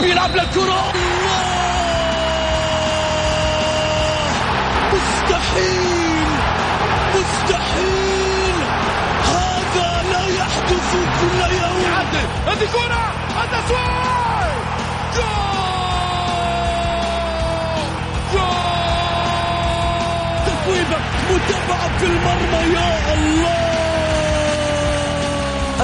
بيلعب للكرة مستحيل! مستحيل! هذا لا يحدث كل يوم. هذه كرة! التسويق جول جول! تسويبة متابعة في المرمى. يا الله!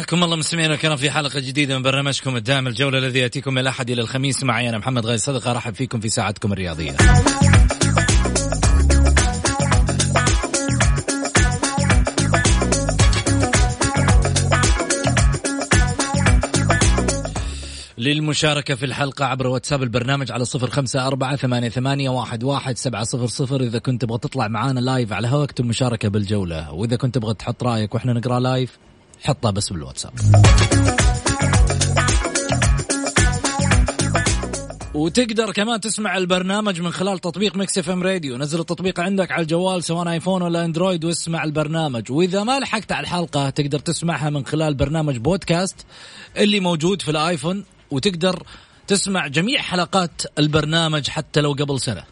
حياكم الله مستمعينا الكرام في حلقة جديدة من برنامجكم الدائم الجولة الذي يأتيكم من الأحد إلى الخميس. معي أنا محمد غازي صدقة أرحب فيكم في ساعتكم الرياضية. للمشاركة في الحلقة عبر واتساب البرنامج على صفر خمسة أربعة ثمانية, ثمانية واحد, واحد سبعة صفر صفر. إذا كنت تبغى تطلع معانا live على هواء اكتب مشاركة بالجولة. وإذا كنت تبغى تحط رأيك وإحنا نقرأ live حطها بس بالواتساب. وتقدر كمان تسمع البرنامج من خلال تطبيق Mix FM Radio. نزل التطبيق عندك على الجوال سواء آيفون ولا أندرويد واسمع البرنامج. وإذا ما لحقت على الحلقة تقدر تسمعها من خلال برنامج بودكاست اللي موجود في الآيفون وتقدر تسمع جميع حلقات البرنامج حتى لو قبل سنة.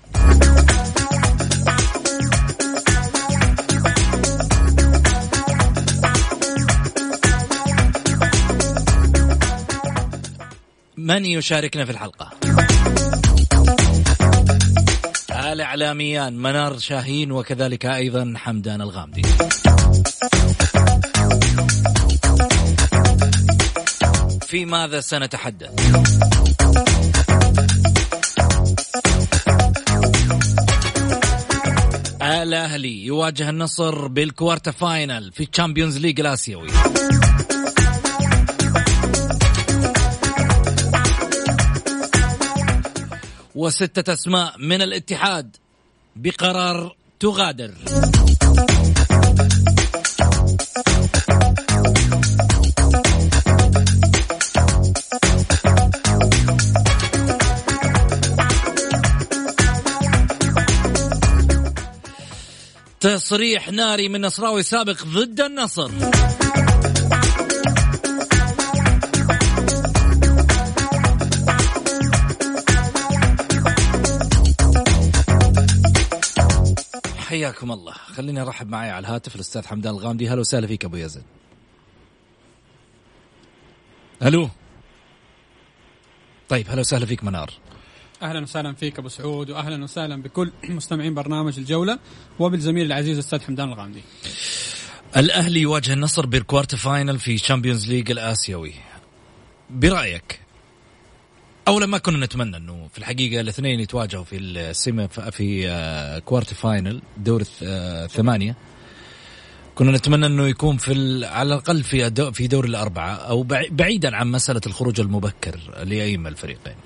من يشاركنا في الحلقة؟ الإعلاميان منار شاهين وكذلك أيضا حمدان الغامدي. في ماذا سنتحدث؟ الأهلي يواجه النصر بال quarter final في ال Champions League الآسيوي. وستة أسماء من الاتحاد بقرار تغادر. تصريح ناري من نصراوي سابق ضد النصر. حياكم الله. خليني أرحب معي على الهاتف الأستاذ حمدان الغامدي. هلا وسهلا فيك أبو يزن. ألو طيب هلا وسهلا فيك منار. أهلا وسهلا فيك أبو سعود واهلا وسهلا بكل مستمعين برنامج الجولة وبالزميل العزيز الأستاذ حمدان الغامدي. الأهلي يواجه النصر بال quarter final في Champions League الآسيوي. برأيك؟ اولا ما كنا نتمنى إنه في الحقيقة الاثنين يتواجهوا في ال semi في آه، quarter final دور الثمانية كنا نتمنى إنه يكون في على الأقل في في دور الأربعة أو بعيدا عن مسألة الخروج المبكر لاي من الفريقين.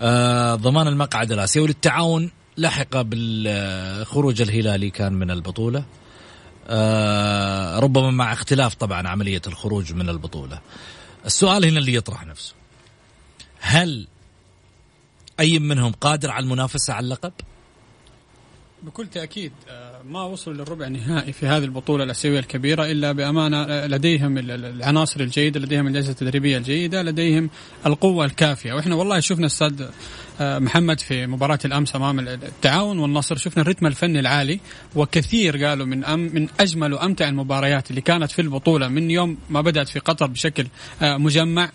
آه ضمان المقعد الآسيوي للتعاون لحق بالخروج الهلالي كان من البطولة. آه ربما مع اختلاف طبعا عملية الخروج من البطولة. السؤال هنا اللي يطرح نفسه. هل أي منهم قادر على المنافسة على اللقب؟ بكل تأكيد آه، ما وصلوا للربع النهائي في هذه البطولة الأسيوية الكبيرة إلا بأمانة آه، لديهم العناصر الجيدة، لديهم الاجهزه التدريبية الجيدة، لديهم القوة الكافية، وإحنا والله شفنا أستاذ آه، محمد في مباراة الأمس أمام التعاون والنصر شفنا الرتم الفني العالي وكثير قالوا من أم من أجمل وأمتع المباريات اللي كانت في البطولة من يوم ما بدأت في قطر بشكل مجمع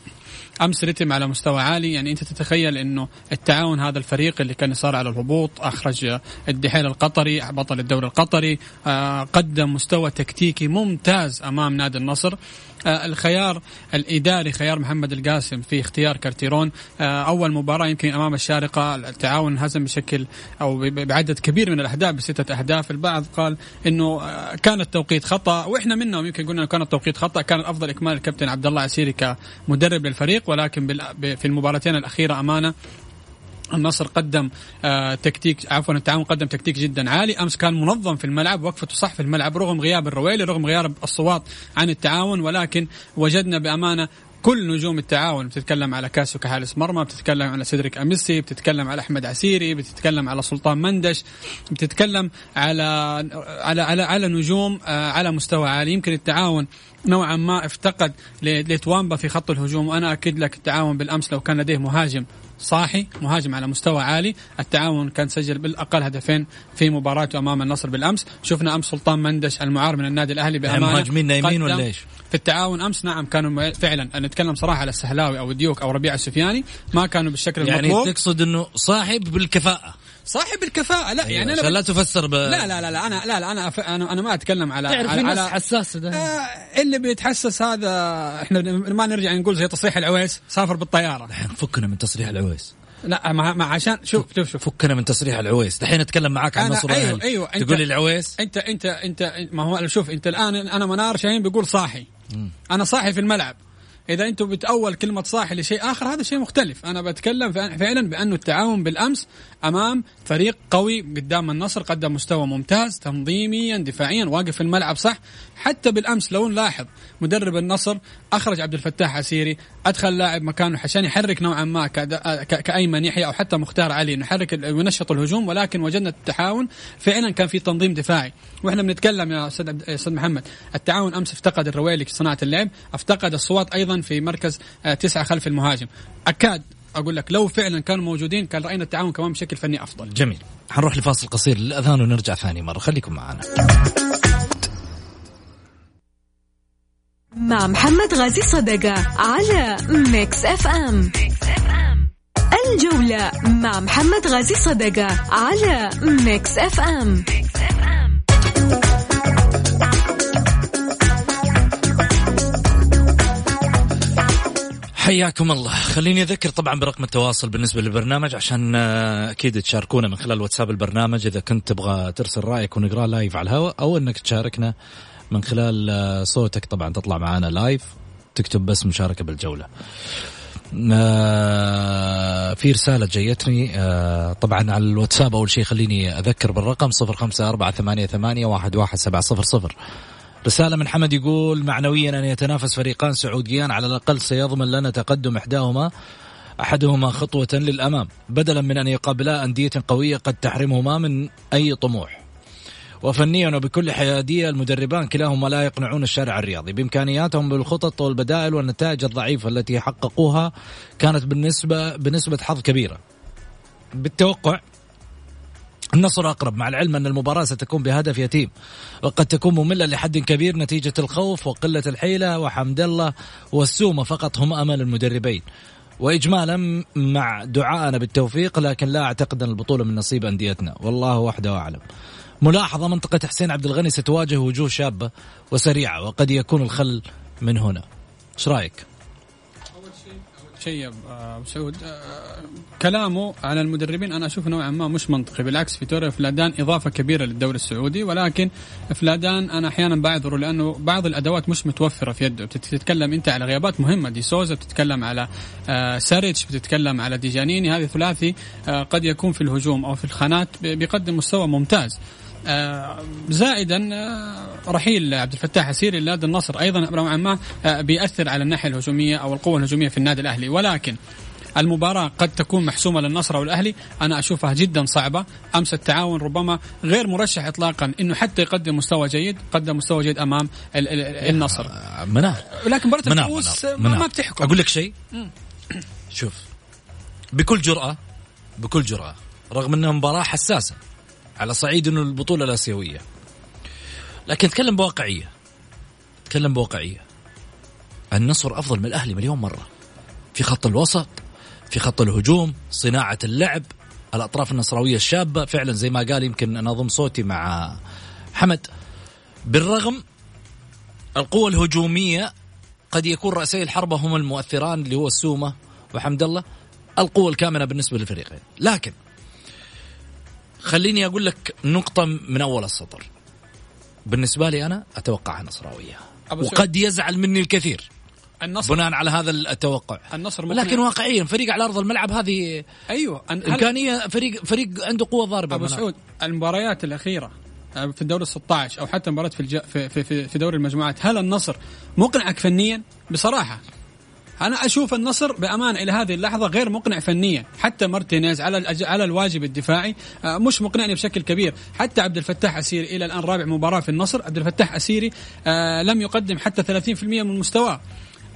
أمس رتم على مستوى عالي. يعني أنت تتخيل إنه التعاون هذا الفريق اللي كان يصارع على الهبوط أخرج الدحيل القطري بطل الدوري القطري آه، قدم مستوى تكتيكي ممتاز أمام نادي النصر. الخيار الإداري خيار محمد القاسم في اختيار كارتيرون. آه، أول مباراة يمكن أمام الشارقة التعاون انهزم بشكل أو بعدد كبير من الأهداف بستة أهداف. البعض قال إنه آه، كان التوقيت خطأ وإحنا منهم يمكن قلنا كان التوقيت خطأ. كان الأفضل إكمال الكابتن عبد الله عسيري كمدرب للفريق ولكن في المباراتين الأخيرة أمانة النصر قدم آه تكتيك عفوا التعاون قدم تكتيك جدا عالي. أمس كان منظم في الملعب وقفته صح في الملعب رغم غياب الرويلي رغم غياب الصوات عن التعاون ولكن وجدنا بأمانة كل نجوم التعاون بتتكلم على كاسو كحارس مرمى بتتكلم على سيدريك أميسي بتتكلم على أحمد عسيري بتتكلم على سلطان مندش بتتكلم على على على, على نجوم آه، على مستوى عالي. يمكن التعاون نوعا ما افتقد لتوامبا في خط الهجوم. وأنا أكد لك التعاون بالأمس لو كان لديه مهاجم صاحي مهاجم على مستوى عالي. التعاون كان سجل بالأقل هدفين في مباراته أمام النصر بالأمس. شفنا أمس سلطان مندش المعار من النادي الأهلي بأمانة مهاجمين نايمين ولا إيش؟ في التعاون أمس. نعم كانوا فعلا. نتكلم صراحة على السهلاوي أو الديوك أو ربيع السفياني. ما كانوا بالشكل يعني المطلوب. يعني تقصد إنه صاحب بالكفاءة. صاحب الكفاءة. لا يعني أيوة. أنا لا تفسر ب... لا لا لا لا أنا لا لا أنا أف... أنا أنا ما أتكلم على تعرف على, على حساسة ده. آه اللي بيتحسس هذا إحنا ما نرجع نقول زي تصريح العويس سافر بالطيارة. الحين فكنا من تصريح العويس. لا ما, ما عشان شوف شوف شوف. فكنا من تصريح العويس. دحين أتكلم معاك عن نصر أيوه أيوه تقول لي العويس؟ أنت أنت أنت ما هو شوف أنت الآن أنا منار شاهين بيقول صاحي. م. أنا صاحي في الملعب. إذا أنتم بتأول كلمة صاحي لشيء آخر هذا شيء مختلف. أنا بتكلم فعلا بأنه التعاون بالأمس أمام فريق قوي قدام النصر قدم مستوى ممتاز تنظيميا دفاعيا واقف في الملعب صح؟ حتى بالأمس لو نلاحظ مدرب النصر أخرج عبد الفتاح عسيري أدخل لاعب مكانه عشان يحرك نوعا ما كأيمن يحيى أو حتى مختار علي انه يحرك وينشط الهجوم ولكن وجدنا التعاون. فعلا كان في تنظيم دفاعي. وإحنا بنتكلم يا أستاذ أستاذ محمد التعاون أمس افتقد الرويلي في صناعة اللعب افتقد الصوات أيضا في مركز آه، تسعة خلف المهاجم. أكاد أقول لك لو فعلا كانوا موجودين كان رأينا التعاون كمان بشكل فني أفضل. جميل. حنروح لفاصل قصير للأذان ونرجع ثاني مرة. خليكم معنا. مع محمد غازي صدقة على Mix FM الجولة مع محمد غازي صدقة على Mix FM, Mix FM. حياكم الله. خليني أذكر طبعا برقم التواصل بالنسبة للبرنامج عشان آه، أكيد تشاركونا من خلال واتساب البرنامج. إذا كنت تبغى ترسل رأيك ونقرأ live على الهواء أو أنك تشاركنا من خلال آه، صوتك طبعا تطلع معنا لايف تكتب بس مشاركة بالجولة. آه، في رسالة جايتني طبعا على الواتساب. أول شيء خليني أذكر بالرقم صفر خمسة أربعة ثمانية ثمانية واحد واحد سبعة صفر صفر. رسالة من حمد يقول معنويا أن يتنافس فريقان سعوديان على الأقل سيضمن لنا تقدم إحداهما أحدهما خطوة للأمام. بدلا من أن يقابلا أندية قوية قد تحرمهما من أي طموح. وفنيا وبكل حيادية المدربان كلاهما لا يقنعون الشارع الرياضي. بإمكانياتهم بالخطط والبدائل والنتائج الضعيفة التي حققوها كانت بالنسبة بنسبة حظ كبيرة. بالتوقع النصر أقرب مع العلم أن المباراة ستكون بهدف يتيم وقد تكون مملة لحد كبير نتيجة الخوف وقلة الحيلة وحمد الله والسومة فقط هم أمل المدربين. وإجمالا مع دعائنا بالتوفيق لكن لا أعتقد أن البطولة من نصيب أنديتنا والله وحده أعلم. ملاحظة منطقة حسين عبد الغني ستواجه وجوه شابة وسريعة وقد يكون الخل من هنا. إيش رأيك؟ شيء ابو آه، سعود. آه، كلامه على المدربين أنا أشوف نوعا ما مش منطقي بالعكس فيتوريا فلادان إضافة كبيرة للدوري السعودي ولكن فلادان أنا أحيانا بعذره لأنه بعض الأدوات مش متوفرة في يده. بتتكلم أنت على غيابات مهمة دي سوزا بتتكلم على آه، ساريتش بتتكلم على ديجانيني هذه ثلاثي قد يكون في الهجوم أو في الخانات بيقدم مستوى ممتاز. زائدا آه، رحيل عبد الفتاح السيري لنادي النصر. أيضا نوعا ما آه، بيأثر على الناحية الهجومية أو القوة الهجومية في النادي الأهلي. ولكن المباراة قد تكون محسومة للنصر أو الأهلي أنا أشوفها جدا صعبة. أمس التعاون ربما غير مرشح إطلاقا أنه حتى يقدم مستوى جيد قدم مستوى جيد أمام النصر. منار لكن مباراة الكؤوس ما بتحكم. أقول لك شيء؟ شوف بكل جرأة بكل جرأة رغم أنها مباراة حساسة على صعيد إنه البطولة الآسيوية. لكن أتكلم بواقعية. أتكلم بواقعية. النصر أفضل من الأهلي مليون مرة. في خط الوسط في خط الهجوم صناعة اللعب الأطراف النصراوية الشابة. فعلا زي ما قال يمكن أنا أضم صوتي مع حمد. بالرغم القوة الهجومية قد يكون رأسي الحربة هم المؤثران اللي هو السومة وحمد الله القوة الكامنة بالنسبة للفريقين. لكن خليني أقول لك نقطة من أول السطر. بالنسبة لي نصراوية. أبو سعود. وقد يزعل مني الكثير. النصر. بناء على هذا التوقع. النصر مقنع. لكن واقعيا فريق على أرض الملعب هذه أيوه. إمكانية فريق فريق عنده قوة ضاربة أبو. سعود المباريات الأخيرة آه، في الدوري ال 16 أو حتى مباراة في, الج... في, في, في, في دوري المجموعات هل النصر مقنعك فنيا؟ بصراحة. أنا أشوف النصر بامانه إلى هذه اللحظة غير مقنع فنيا. حتى مارتينيز على الأج... على الواجب الدفاعي آه، مش مقنعني بشكل كبير. حتى عبد الفتاح أسيري إلى الآن رابع مباراة في النصر. عبد الفتاح أسيري آه، لم يقدم حتى 30% من مستواه.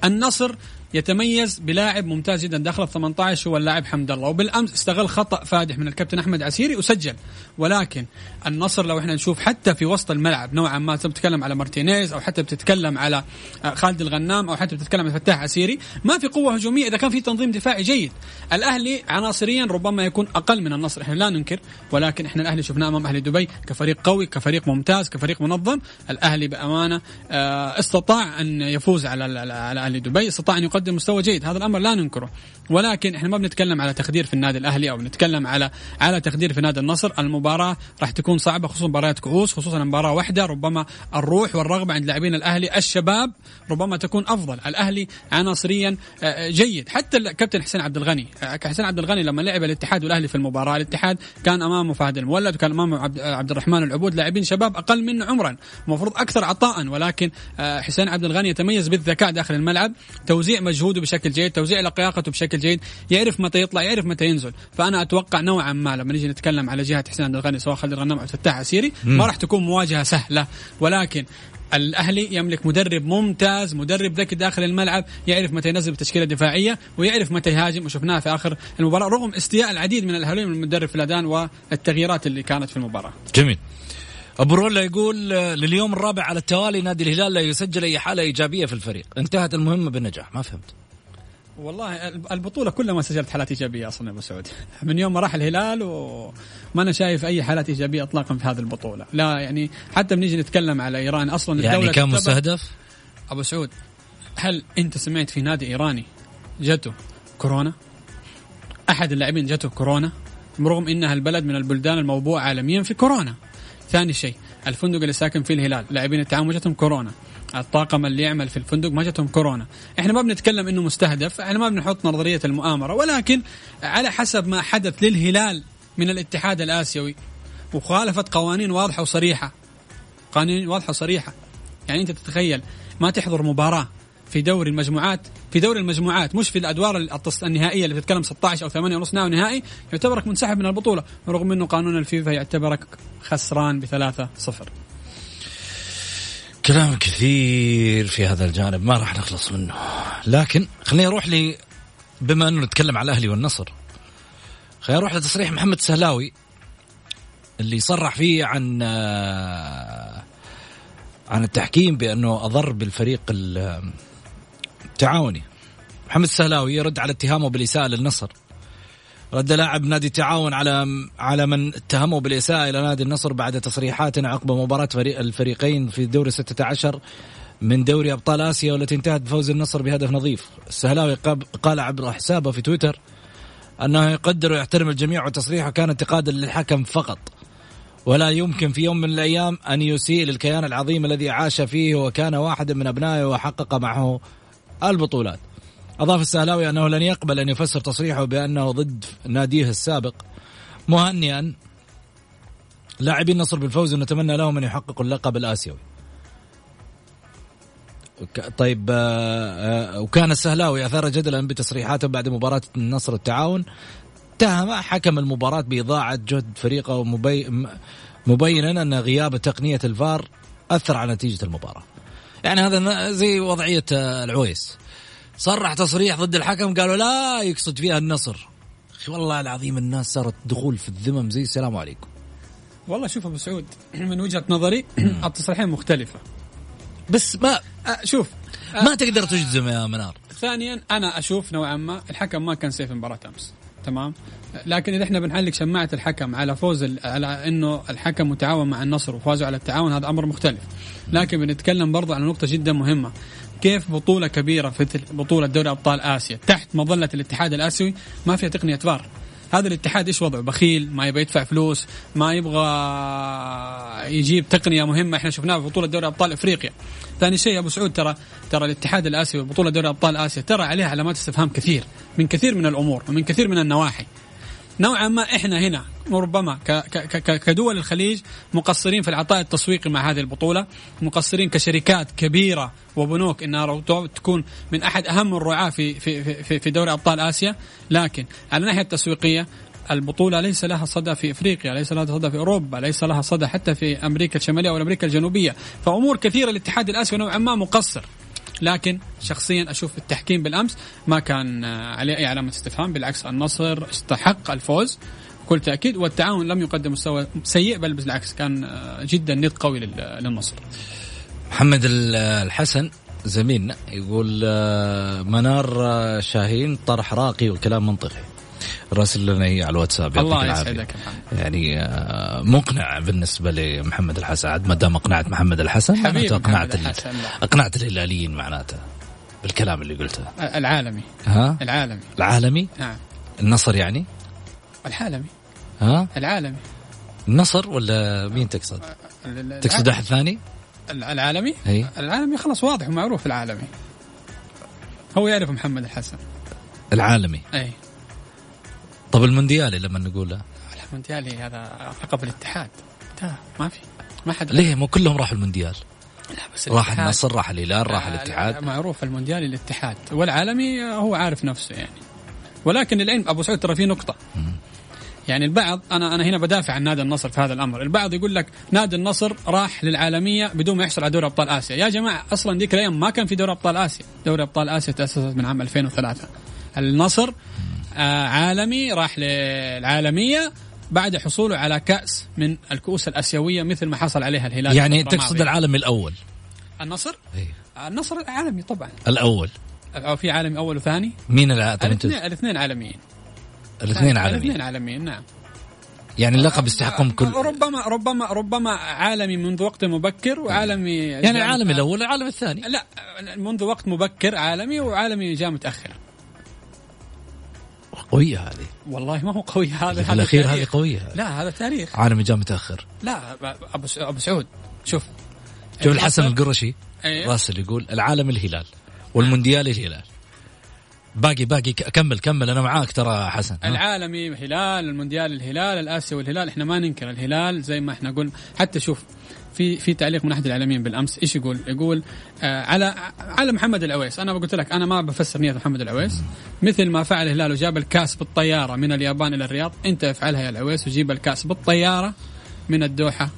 النصر يتميز بلاعب ممتاز جدا. داخل ال 18 هو اللاعب حمد الله. وبالأمس استغل خطأ فادح من الكابتن أحمد عسيري وسجل. ولكن النصر لو إحنا نشوف حتى في وسط الملعب نوعا ما بتتكلم على مارتينيز أو حتى بتتكلم على آه، خالد الغنام أو حتى بتتكلم على فتاح عسيري ما في قوة هجومية إذا كان في تنظيم دفاعي جيد. الأهلي عناصريا ربما يكون أقل من النصر. إحنا لا ننكر ولكن إحنا الأهلي شفناه أمام أهلي دبي كفريق قوي كفريق ممتاز كفريق منظم. الأهلي بأمانة آه، استطاع أن يفوز على على أهلي دبي استطاع أن يقدم مستوى جيد. هذا الأمر لا ننكره. ولكن إحنا ما بنتكلم على تقدير في النادي الأهلي أو بنتكلم على على تقدير في نادي النصر. المباراة راح تكون صعبة خصوصا مباريات كؤوس خصوصا مباراة واحدة. ربما الروح والرغبة عند لاعبين الأهلي الشباب ربما تكون أفضل. الأهلي عناصريا آه، جيد. حتى الكابتن حسين عبد الغني آه، حسين عبد الغني لما لعب الاتحاد والأهلي في المباراة الاتحاد كان امامه فهد المولد وكان امامه عبد, آه، الرحمن العبود لاعبين شباب أقل منه عمرا. المفروض أكثر عطاء. ولكن آه، حسين عبد الغني يتميز بالذكاء داخل الملعب. توزيع مجهوده بشكل جيد توزيع لقياقته بشكل جيد يعرف متى يطلع يعرف متى ينزل. فأنا أتوقع نوعا ما لما نيجي نتكلم على جهة حسين عبد الغني سواء خالد الغنام أو فتاح عسيري ما راح تكون مواجهة سهلة. ولكن الأهلي يملك مدرب ممتاز مدرب ذكي داخل الملعب يعرف متى ينزل بتشكيلة دفاعية ويعرف متى يهاجم وشفناها في آخر المباراة رغم استياء العديد من الاهلاويين من المدرب في الادان والتغييرات اللي كانت في المباراة. جميل. أبو رولا يقول آه، لليوم الرابع على التوالي نادي الهلال لا يسجل أي حالة إيجابية في الفريق. انتهت المهمة بالنجاح ما فهمت. والله البطولة كلها ما سجلت حالات إيجابية أصلا يا أبو سعود. من يوم ما راح الهلال وما أنا شايف أي حالات إيجابية إطلاقا في هذه البطولة. لا يعني حتى بنيجي نتكلم على إيران أصلا يعني الدولة كان مستهدف؟ أبو سعود هل أنت سمعت في نادي إيراني جته كورونا؟ أحد اللاعبين جته كورونا رغم إنها البلد من البلدان الموبوءه عالميا في كورونا. ثاني شيء الفندق اللي ساكن فيه الهلال لاعبين التعاون ما جتهم كورونا. الطاقم اللي يعمل في الفندق ما جتهم كورونا. إحنا ما بنتكلم إنه مستهدف، إحنا ما بنحط نظرية المؤامرة ولكن على حسب ما حدث للهلال من الاتحاد الآسيوي وخالفت قوانين واضحة وصريحة. قوانين واضحة وصريحة. يعني أنت تتخيل ما تحضر مباراة في دوري المجموعات في دوري المجموعات مش في الأدوار النهائية اللي بتتكلم 16 أو 8 ونص نهائي يعتبرك منسحب من البطولة رغم إنه قانون الفيفا يعتبرك خسران بثلاثة صفر. كلام كثير في هذا الجانب ما راح نخلص منه. لكن خليني أروح لي بما أنه نتكلم على الأهلي والنصر خليني أروح لتصريح محمد سهلاوي اللي صرح فيه عن آه، عن التحكيم بأنه أضر بالفريق التعاوني محمد السهلاوي يرد على اتهامه بالإساءة للنصر رد لاعب نادي التعاون على على من اتهمه بالإساءة إلى نادي النصر بعد تصريحات عقب مباراة فريق الفريقين في دوري 16 من دوري أبطال آسيا والتي انتهت بفوز النصر بهدف نظيف. السهلاوي قال عبر حسابه في تويتر أنه يقدر ويحترم الجميع وتصريحه كان انتقادا للحكم فقط. ولا يمكن في يوم من الأيام أن يسيء للكيان العظيم الذي عاش فيه وكان واحدا من أبنائه وحقق معه البطولات. أضاف السهلاوي أنه لن يقبل أن يفسر تصريحه بأنه ضد ناديه السابق مهنئا لاعبي النصر بالفوز ونتمنى لهم أن يحققوا اللقب الآسيوي. طيب آه، آه، وكان السهلاوي أثار جدلا بتصريحاته بعد مباراة النصر التعاون. اتهم حكم المباراة بإضاعة جهد فريقه مبينا أن غياب تقنية الفار أثر على نتيجة المباراة. يعني هذا زي وضعية آه، العويس. صرح تصريح ضد الحكم قالوا لا يقصد فيها النصر. أخي والله العظيم الناس صارت دخول في الذمم زي السلام عليكم. والله شوف أبو سعود من وجهة نظري التصريحين مختلفة. بس ما أه شوف ما تقدر تجزم يا منار. ثانيا أنا أشوف نوعا ما الحكم ما كان سيف مباراة أمس. تمام؟ لكن إذا إحنا بنعلق شماعة الحكم على فوز على إنه الحكم متعاون مع النصر وفازوا على التعاون هذا أمر مختلف. لكن بنتكلم برضه على نقطة جدا مهمة. كيف بطولة كبيرة مثل بطولة دوري أبطال آسيا تحت مظلة الاتحاد الآسيوي؟ ما فيها تقنية فار. هذا الاتحاد إيش وضعه؟ بخيل ما يبغى يدفع فلوس ما يبغى يجيب تقنية مهمة. إحنا شفناها في بطولة دوري أبطال إفريقيا. ثاني شيء أبو سعود ترى ترى الاتحاد الآسيوي بطولة دوري أبطال آسيا ترى عليها علامات استفهام كثير من كثير من الأمور ومن كثير من النواحي. نوعا ما إحنا هنا ربما كدول الخليج مقصرين في العطاء التسويقي مع هذه البطولة، مقصرين كشركات كبيرة وبنوك إنها تكون من أحد أهم الرعاة في في في, في دوري أبطال آسيا، لكن على الناحية التسويقية البطولة ليس لها صدى في إفريقيا، ليس لها صدى في أوروبا، ليس لها صدى حتى في أمريكا الشمالية أو أمريكا الجنوبية، فأمور كثيرة الاتحاد الآسيوي نوعا ما مقصر. لكن شخصيا أشوف التحكيم بالأمس ما كان عليه أي علامة استفهام بالعكس النصر استحق الفوز بكل تأكيد والتعاون لم يقدم مستوى سيء بل بالعكس كان جدا ند قوي للنصر. محمد الحسن زميلنا يقول منار شاهين طرح راقي وكلام منطقي. راسل لنا هي على الواتساب الله يسعدك يعني مقنع بالنسبة لمحمد الحسن عاد ما دام اقنعت محمد الحسن معناته اقنعت اقنعت الهلاليين معناته بالكلام اللي قلته. العالمي. ها؟ العالمي. العالمي؟ نعم النصر يعني؟ العالمي ها؟ العالمي. النصر ولا مين تقصد؟ تقصد احد ثاني؟ العالمي؟ هي. العالمي خلاص واضح ومعروف العالمي. هو يعرف محمد الحسن. العالمي. إي. طب المونديالي لما نقوله. المونديالي هذا لقب الاتحاد. ما في. ما حد ليه؟ مو كلهم راحوا المونديال. لا بس راح النصر راح الهلال راح لا الاتحاد. لا معروف المونديالي الاتحاد. والعالمي هو عارف نفسه يعني. ولكن العلم أبو سعود ترى في نقطة. يعني البعض أنا أنا هنا بدافع عن نادي النصر في هذا الأمر، البعض يقول لك نادي النصر راح للعالمية بدون ما يحصل على دوري أبطال آسيا، يا جماعة أصلا ذيك الأيام ما كان في دوري أبطال آسيا، دوري أبطال آسيا تأسست من عام 2003 النصر عالمي راح للعالمية بعد حصوله على كأس من الكؤوس الأسيوية مثل ما حصل عليها الهلال. يعني تقصد العالمي الأول. النصر؟ إيه. النصر العالمي طبعا. الأول. أو في عالمي أول وثاني؟ مين الاثنين الاثنين عالميين الاثنين عالميين. الاثنين عالميين. نعم. يعني اللقب يستحقهم كل ربما ربما ربما عالمي منذ وقت مبكر وعالمي يعني العالمي الأول والعالم الثاني. لا منذ وقت مبكر عالمي وعالمي جاء متأخر. قوية هذه. والله ما هو قوي هذا في الأخير هذه قوية. هذه. لا هذا تاريخ. عالمي جاء متأخر. لا أبو أبو سعود شوف. شوف الحسن القرشي أيه؟ راسل يقول العالم الهلال والمونديال الهلال. باقي باقي كمل كمل أنا معاك ترى حسن. العالمي هلال المونديال الهلال الاسيوي والهلال إحنا ما ننكر الهلال زي ما إحنا قلنا. حتى شوف في في تعليق من أحد الإعلاميين بالأمس إيش يقول؟ يقول آه على على محمد العويس أنا قلت لك أنا ما بفسر نية محمد العويس مثل ما فعل الهلال وجاب الكاس بالطيارة من اليابان إلى الرياض أنت افعلها يا العويس وجيب الكاس بالطيارة من الدوحة.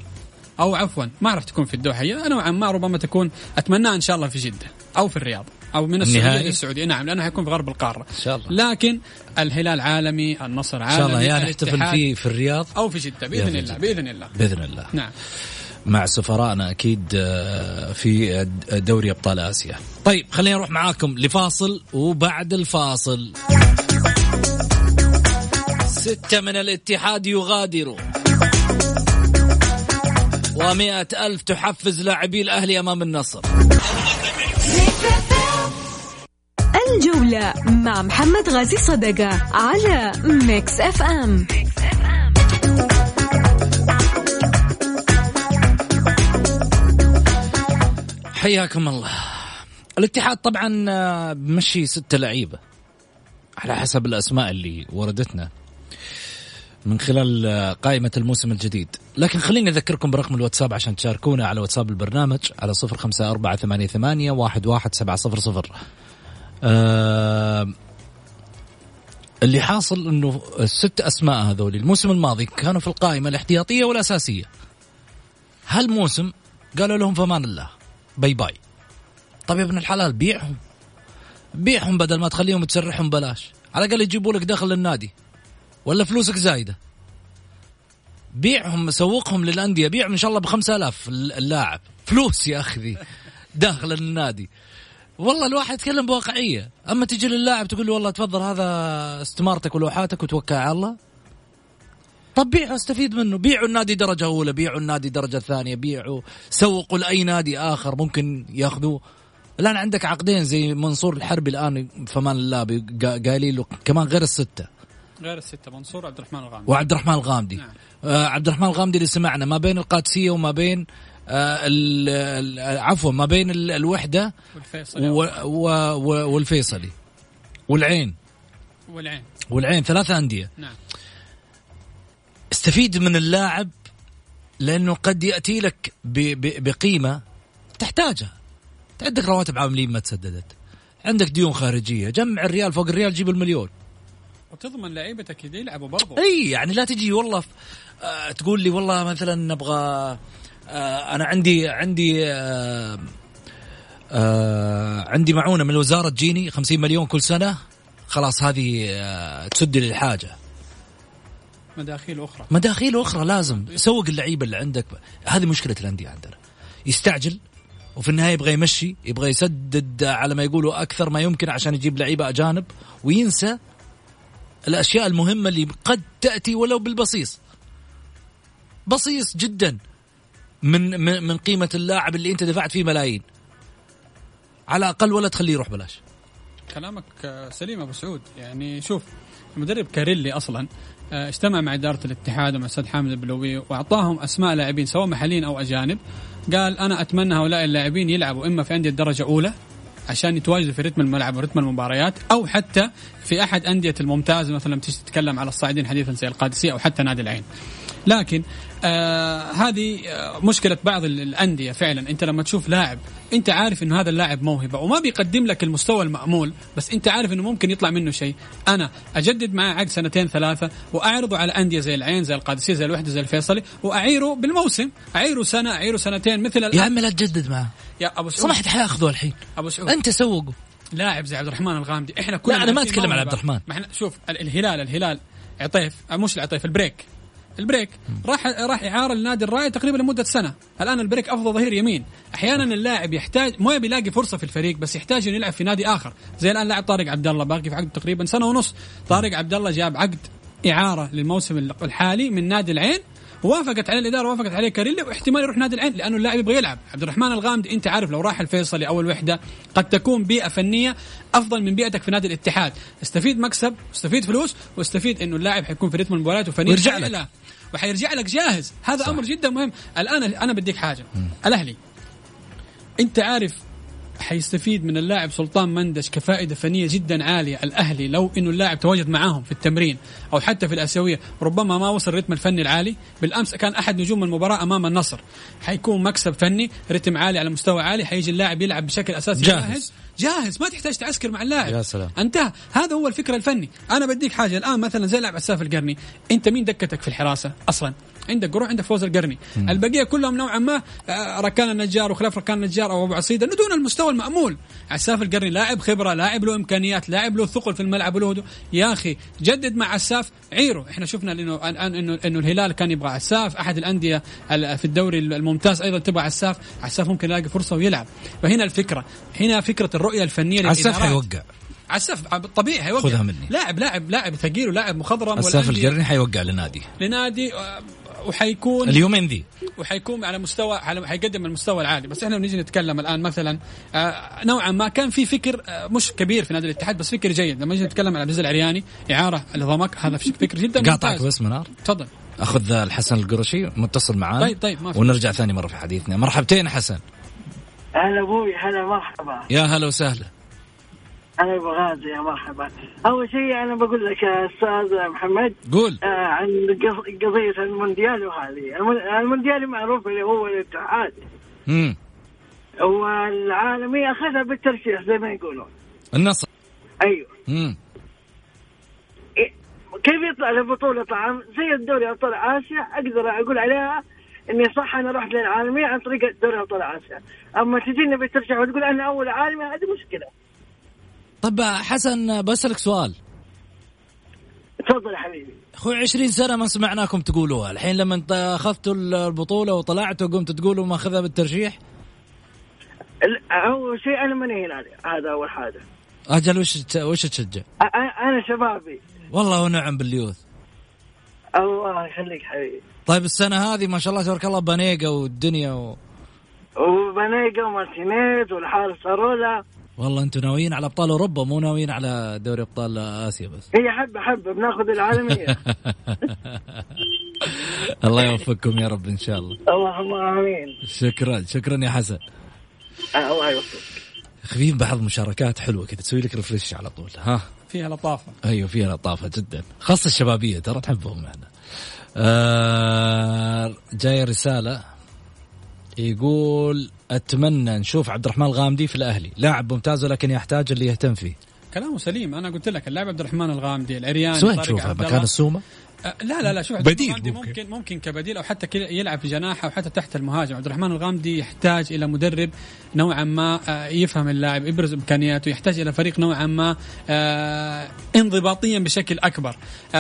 أو عفوا ما راح تكون في الدوحة. هي نوعا ما ربما تكون اتمناها إن شاء الله في جدة أو في الرياض أو من السعودية للسعوديه نعم لأنه حيكون في غرب القارة. إن شاء الله. لكن الهلال عالمي النصر عالمي إن شاء الله يا نحتفل فيه في الرياض. أو في جدة بإذن الله بإذن الله. بإذن الله. نعم. مع سفرائنا أكيد في دوري أبطال آسيا. طيب خلينا نروح معاكم لفاصل وبعد الفاصل. ستة من الاتحاد يغادروا ومئة ألف تحفز لاعبي الأهلي أمام النصر. الجولة مع محمد غازي صدقة على Mix FM. حياكم الله. الاتحاد طبعا بمشي ستة لعيبة على حسب الأسماء اللي وردتنا من خلال قائمة الموسم الجديد. لكن خليني أذكركم برقم الواتساب عشان تشاركونا على واتساب البرنامج على صفر خمسة أربعة ثمانية, ثمانية واحد, واحد سبعة صفر صفر. آه اللي حاصل أنه الست أسماء هذول الموسم الماضي كانوا في القائمة الإحتياطية والأساسية. هالموسم قالوا لهم فمان الله. باي باي طيب يا ابن الحلال بيعهم. بيعهم بدل ما تخليهم تسرحهم بلاش. على الأقل يجيبوا لك دخل للنادي. ولا فلوسك زايدة. بيعهم سوقهم للأندية. بيعهم إن شاء الله بخمسة آلاف اللاعب. فلوس يا أخي. ذي داخل النادي. والله الواحد يتكلم بواقعية. أما تجي للاعب تقول له والله تفضل هذا استمارتك ولوحاتك وتوكل على الله. طب بيعوا استفيد منه. بيعوا النادي درجة أولى بيعوا النادي درجة ثانية بيعوا سوقوا لأي نادي آخر ممكن ياخذوه. الآن عندك عقدين زي منصور الحربي الآن في أمان الله قايلين له كمان غير الستة. غير الستة منصور عبد الرحمن الغامدي. وعبد الرحمن الغامدي. نعم. آه عبد الرحمن الغامدي اللي سمعنا ما بين القادسية وما بين آه عفوا ما بين ال- الوحدة والفيصل و و و والفيصلي. والعين. والعين. والعين ثلاثة أندية. نعم. استفيد من اللاعب لأنه قد يأتي لك ب- ب- بقيمة تحتاجها. عندك رواتب عاملين ما تسددت. عندك ديون خارجية. جمع الريال فوق الريال جيب المليون. وتضمن لعيبتك اللي يلعبوا برضو. إي يعني لا تجي والله ف- آه تقول لي والله مثلا نبغى آه أنا عندي عندي آه آه عندي معونة من الوزارة تجيني 50 مليون كل سنة. خلاص هذه آه تسد لي الحاجة. مداخيل أخرى. مداخيل أخرى لازم. سوق اللعيبة اللي عندك. هذه مشكلة الأندية عندنا. يستعجل وفي النهاية يبغى يمشي يبغى يسدد على ما يقولوا أكثر ما يمكن عشان يجيب لعيبة أجانب وينسى الأشياء المهمة اللي قد تأتي ولو بالبصيص. بصيص جدا من من من قيمة اللاعب اللي أنت دفعت فيه ملايين. على الأقل ولا تخليه يروح بلاش. كلامك سليم أبو سعود. يعني شوف المدرب كاريلي أصلا اجتمع مع إدارة الاتحاد ومع الاستاذ حامد البلوي وأعطاهم أسماء لاعبين سواء محليين أو أجانب. قال أنا أتمنى هؤلاء اللاعبين يلعبوا إما في أندية درجه اولى عشان يتواجدوا في رتم الملعب ورتم المباريات أو حتى في أحد أندية الممتاز مثلا تتكلم على الصاعدين حديثا زي القادسية أو حتى نادي العين. لكن آه هذه آه مشكلة بعض ال- الأندية فعلا. أنت لما تشوف لاعب أنت عارف إنه هذا اللاعب موهبة وما بيقدم لك المستوى المأمول بس أنت عارف إنه ممكن يطلع منه شيء. أنا أجدد معاه عقد سنتين ثلاثة وأعرضه على أندية زي العين زي القادسية زي الوحدة زي الفيصلي وأعيره بالموسم. أعيره سنة أعيره سنتين مثل يا. عمي لا تجدد معه. يا أبو سعود. سمحت حياخذه الحين. أبو سعود. أنت سوقه لاعب زي عبد الرحمن الغامدي. إحنا كلنا لا، أنا ما أتكلم عن. عبد الرحمن. ما إحنا شوف ال- الهلال الهلال عطيف مش العطيف البريك. البريك. راح راح اعاره لنادي الرائد تقريبا لمدة سنة. الآن البريك أفضل ظهير يمين. أحيانا اللاعب يحتاج ما يبي يلاقي فرصة في الفريق بس يحتاج إنه يلعب في نادي آخر. زي الآن لاعب طارق عبد الله باقي في عقد تقريبا سنة ونص. طارق عبد الله جاب عقد إعارة للموسم الحالي من نادي العين. وافقت عليه الإدارة وافقت عليه كاريلي واحتمال يروح نادي العين لأنه اللاعب يبغى يلعب. عبد الرحمن الغامدي أنت عارف لو راح الفيصلي أو الوحده قد تكون بيئة فنية أفضل من بيئتك في نادي الاتحاد. استفيد مكسب استفيد فلوس واستفيد إنه اللاعب حيكون في رتم المباريات وفنيا ويرجع لك. وحيرجع لك جاهز. هذا صح. أمر جدا مهم. الآن أنا بديك حاجة. الأهلي. أنت عارف حيستفيد من اللاعب سلطان مندش كفائدة فنية جدا عالية. الأهلي لو إنه اللاعب تواجد معاهم في التمرين أو حتى في الأسيوية ربما ما وصل الرتم الفني العالي. بالأمس كان أحد نجوم المباراة أمام النصر. حيكون مكسب فني رتم عالي على مستوى عالي. حيجي اللاعب يلعب بشكل أساسي. جاهز. جاهز. جاهز ما تحتاج تعسكر مع اللاعب. يا سلام. انتهى. هذا هو الفكر الفني. أنا بديك حاجة الآن مثلا زي لاعب عساف القرني. أنت مين دكتك في الحراسة أصلا؟ عندك قروح عندك فوز القرني. البقية كلهم نوعا ما آه، ركان النجار وخلاف ركان النجار أو أبو عصيدة. دون المستوى المأمول. عساف القرني لاعب خبرة لاعب له إمكانيات لاعب له ثقل في الملعب هدوء. يا أخي جدد مع عساف عيره. إحنا شفنا إنه إنه إنه الهلال كان يبغى عساف. أحد الأندية ال- في الدوري الممتاز أيضا تبغى عساف. عساف ممكن يلاقي فرصة ويلعب. فهنا الفكرة. هنا فكرة الرؤية الفنية عساف. حيوقع عساف طبيعي حيوقع خذها مني. لاعب لاعب لاعب ثقيل ولاعب مخضرم عساف القرني حيوقع لنادي. لنادي آه، وحيكون اليومين ذي وحيكون على مستوى على حيقدم المستوى العالي. بس إحنا بنيجي نتكلم الآن مثلا آه، نوعا ما كان في فكر آه، مش كبير في نادي الاتحاد بس فكر جيد. لما نيجي نتكلم على عبد العرياني إعارة لضمك هذا فكر جدا قاطعك. بس منار تفضل. أخذ الحسن القرشي متصل معانا. طيب، طيب، ما. ونرجع ثاني مرة في حديثنا. مرحبتين حسن. هلا أبوي هلا مرحبا. يا هلا وسهلا. أنا أبو غازي يا مرحبا. أول شيء أنا بقول لك يا أستاذ محمد قول. آه عن قض- قضية المونديال وهذه. الم- المونديال معروف اللي هو الاتحاد. امم والعالمي أخذها بالترشيح زي ما يقولون. النصر. أيوه. امم إيه، كيف يطلع لبطولة طعام؟ زي الدوري أبطال آسيا أقدر أقول عليها إني صح أنا رحت للعالمية عن طريق دوري أبطال آسيا. أما تجيني بالترشيح وتقول أنا أول عالمي هذه مشكلة. طب حسن بسألك سؤال. تفضل يا حبيبي. أخوي 20 سنة ما سمعناكم تقولوها. الحين لما أخذتوا البطولة وطلعتوا قمتوا تقولوا ما أخذها بالترشيح؟ ال- اول شيء أنا ماني هلالي هذا أول حاجة أجل وش وش تشجع؟ أنا شبابي. والله ونعم باليوث. الله يخليك حبيبي. طيب السنة هذه ما شاء الله تبارك الله بنيقه والدنيا و... وبنيجا ومارتينيز والحارس ارولا والله أنتم ناويين على أبطال أوروبا مو ناويين على دوري أبطال آسيا بس. هي حبه حبه بناخذ العالمية. الله يوفقكم يا رب إن شاء الله. اللهم آمين. شكرا شكرا يا حسن. آه، الله يوفقك. في بعض مشاركات حلوة كذا تسوي لك ريفرش على طول ها؟ فيها لطافة. أيوه فيها لطافة جدا. خاصة الشبابية ترى تحبهم معنا آه جاي رسالة يقول أتمنى نشوف عبد الرحمن الغامدي في الأهلي. لاعب ممتاز ولكن يحتاج اللي يهتم فيه. كلامه سليم. أنا قلت لك اللاعب عبد الرحمن الغامدي العرياني بس وين طارق تشوفه مكان. السومة؟ لا لا لا شوف عبد بديل الرحمن الغامدي ممكن. ممكن ممكن كبديل أو حتى يلعب في جناح أو حتى تحت المهاجم عبد الرحمن الغامدي يحتاج إلى مدرب نوعا ما آه، يفهم اللاعب يبرز إمكانياته يحتاج إلى فريق نوعا ما آه، انضباطيا بشكل أكبر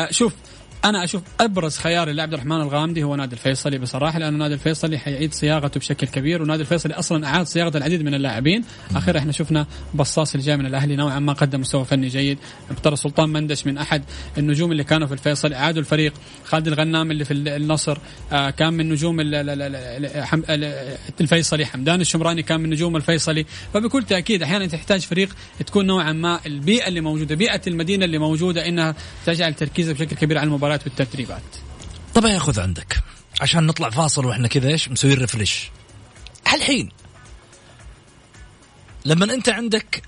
شوف أنا أشوف أبرز خيار للاعب عبد الرحمن الغامدي هو نادي الفيصلي بصراحة لأنه نادي الفيصلي حيعيد صياغته بشكل كبير ونادي الفيصلي أصلا أعاد صياغة العديد من اللاعبين. أخيرا إحنا شفنا بصاص اللي جاي من الأهلي نوعا ما قدم مستوى فني جيد. ترى سلطان مندش من أحد النجوم اللي كانوا في الفيصل اعادوا الفريق. خالد الغنام اللي في النصر آه، كان من نجوم الفيصلي. حمدان الشمراني كان من نجوم الفيصلي. فبكل تأكيد أحيانا تحتاج فريق تكون نوعا ما البيئة اللي موجودة بيئة المدينة اللي موجودة إنها تجعل تركيزك بشكل كبير على المباريات والتدريبات. طب ياخذ عندك. عشان نطلع فاصل وإحنا كذا إيش مسويين ريفرش الحين لما أنت عندك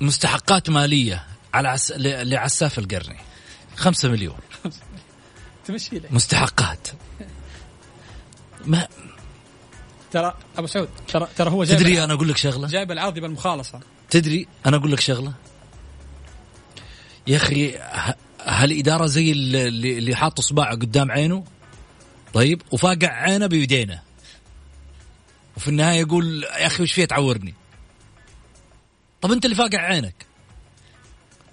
مستحقات مالية على عس... ل- لعساف القرني. خمسة مليون. تمشي لك مستحقات. ما ترى أبو سعود ترى ترى هو جايب تدري أنا أقول لك شغلة؟ جايب العرض بالمخالصة. تدري أنا أقول لك شغلة؟ يا أخي هالاداره زي اللي, اللي حاط اصبعه قدام عينه؟ طيب وفاقع عينه بيدينه. وفي النهاية يقول يا أخي وش فيه تعورني؟ طب أنت اللي فاقع عينك.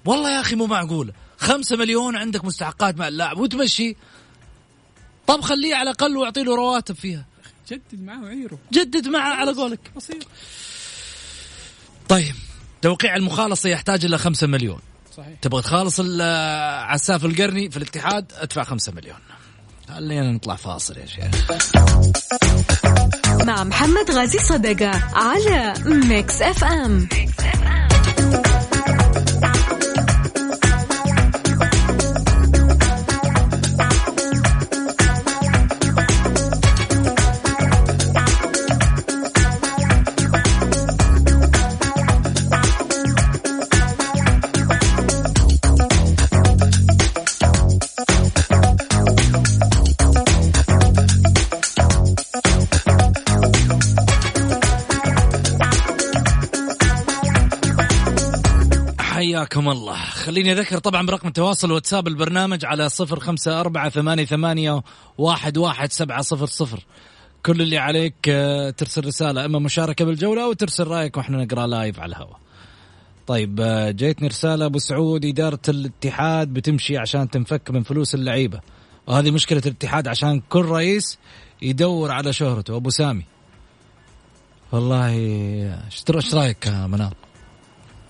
والله يا أخي مو معقوله خمسة مليون عندك مستحقات مع اللاعب وتمشي. طب خليه على الأقل واعطي له رواتب فيها. جدد معاه وعيره جدد معه على قولك. بسيط. طيب توقيع المخالصة يحتاج إلى خمسة مليون. صحيح. تبغى تخالص ال- عساف القرني في الاتحاد ادفع خمسة مليون. خلينا نطلع فاصل يا شيخ. مع محمد غازي صدقة على ميكس اف ام حياكم الله. خليني أذكر طبعا برقم التواصل واتساب البرنامج على صفر خمسة أربعة ثمانية, ثمانية واحد, واحد سبعة صفر صفر. كل اللي عليك آه، ترسل رسالة إما مشاركة بالجولة أو ترسل رأيك وإحنا نقرأ لايف على الهواء. طيب آه، جيتني رسالة أبو سعود إدارة الاتحاد بتمشي عشان تنفك من فلوس اللعيبة. وهذه مشكلة الاتحاد عشان كل رئيس يدور على شهرته. أبو سامي. والله إيش رأيك يا منار؟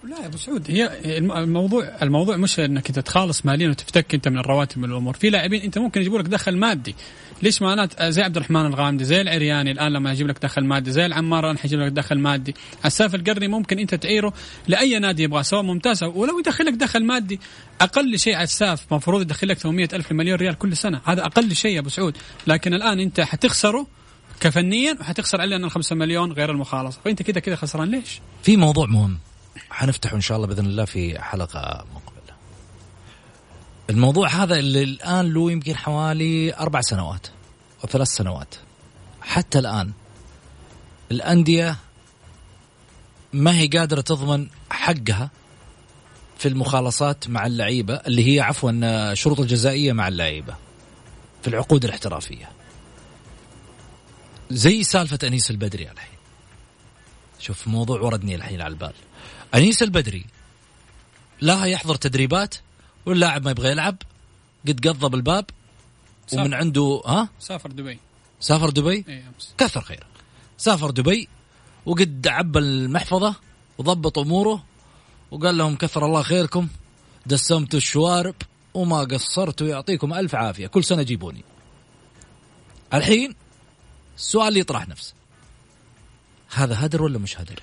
لا يا أبو سعود هي الم- الموضوع الموضوع مش إنك انت تخالص ماليا وتفتك أنت من الرواتب من الأمور في لاعبين أنت ممكن يجيبوا لك دخل مادي. ليش ما أنا زي عبد الرحمن الغامدي زي العرياني الآن لما يجيب لك دخل مادي زي العمار الان حيجيب لك دخل مادي. عساف القرني ممكن أنت تعيره لأي نادي يبغاه سواء ممتاز ولو يدخل لك دخل مادي. أقل شيء عساف المفروض يدخل لك 800 ألف مليون ريال كل سنة. هذا أقل شيء يا أبو سعود. لكن الآن أنت حتخسره كفنيا وحتخسر ال 5 مليون غير المخالصة. فأنت كذا كذا خسران. ليش؟ في موضوع مهم. حنفتحه إن شاء الله بإذن الله في حلقة مقبلة. الموضوع هذا اللي الان له يمكن حوالي أربع سنوات أو ثلاث سنوات. حتى الآن الأندية ما هي قادرة تضمن حقها في المخالصات مع اللعيبة اللي هي عفوا شروط الجزائية مع اللعيبة في العقود الاحترافية. زي سالفة أنيس البدري الحين. شوف موضوع وردني الحين على البال أنيس البدري. لا يحضر تدريبات واللاعب ما يبغى يلعب. قد قضب الباب ومن. عنده ها؟ سافر دبي. سافر دبي؟ أمس. كثر خيره سافر دبي وقد عبى المحفظة وضبط أموره وقال لهم كثر الله خيركم. دسمتوا الشوارب وما قصرتوا يعطيكم ألف عافية. كل سنة جيبوني. الحين السؤال اللي يطرح نفسه. هذا هدر ولا مش هدر؟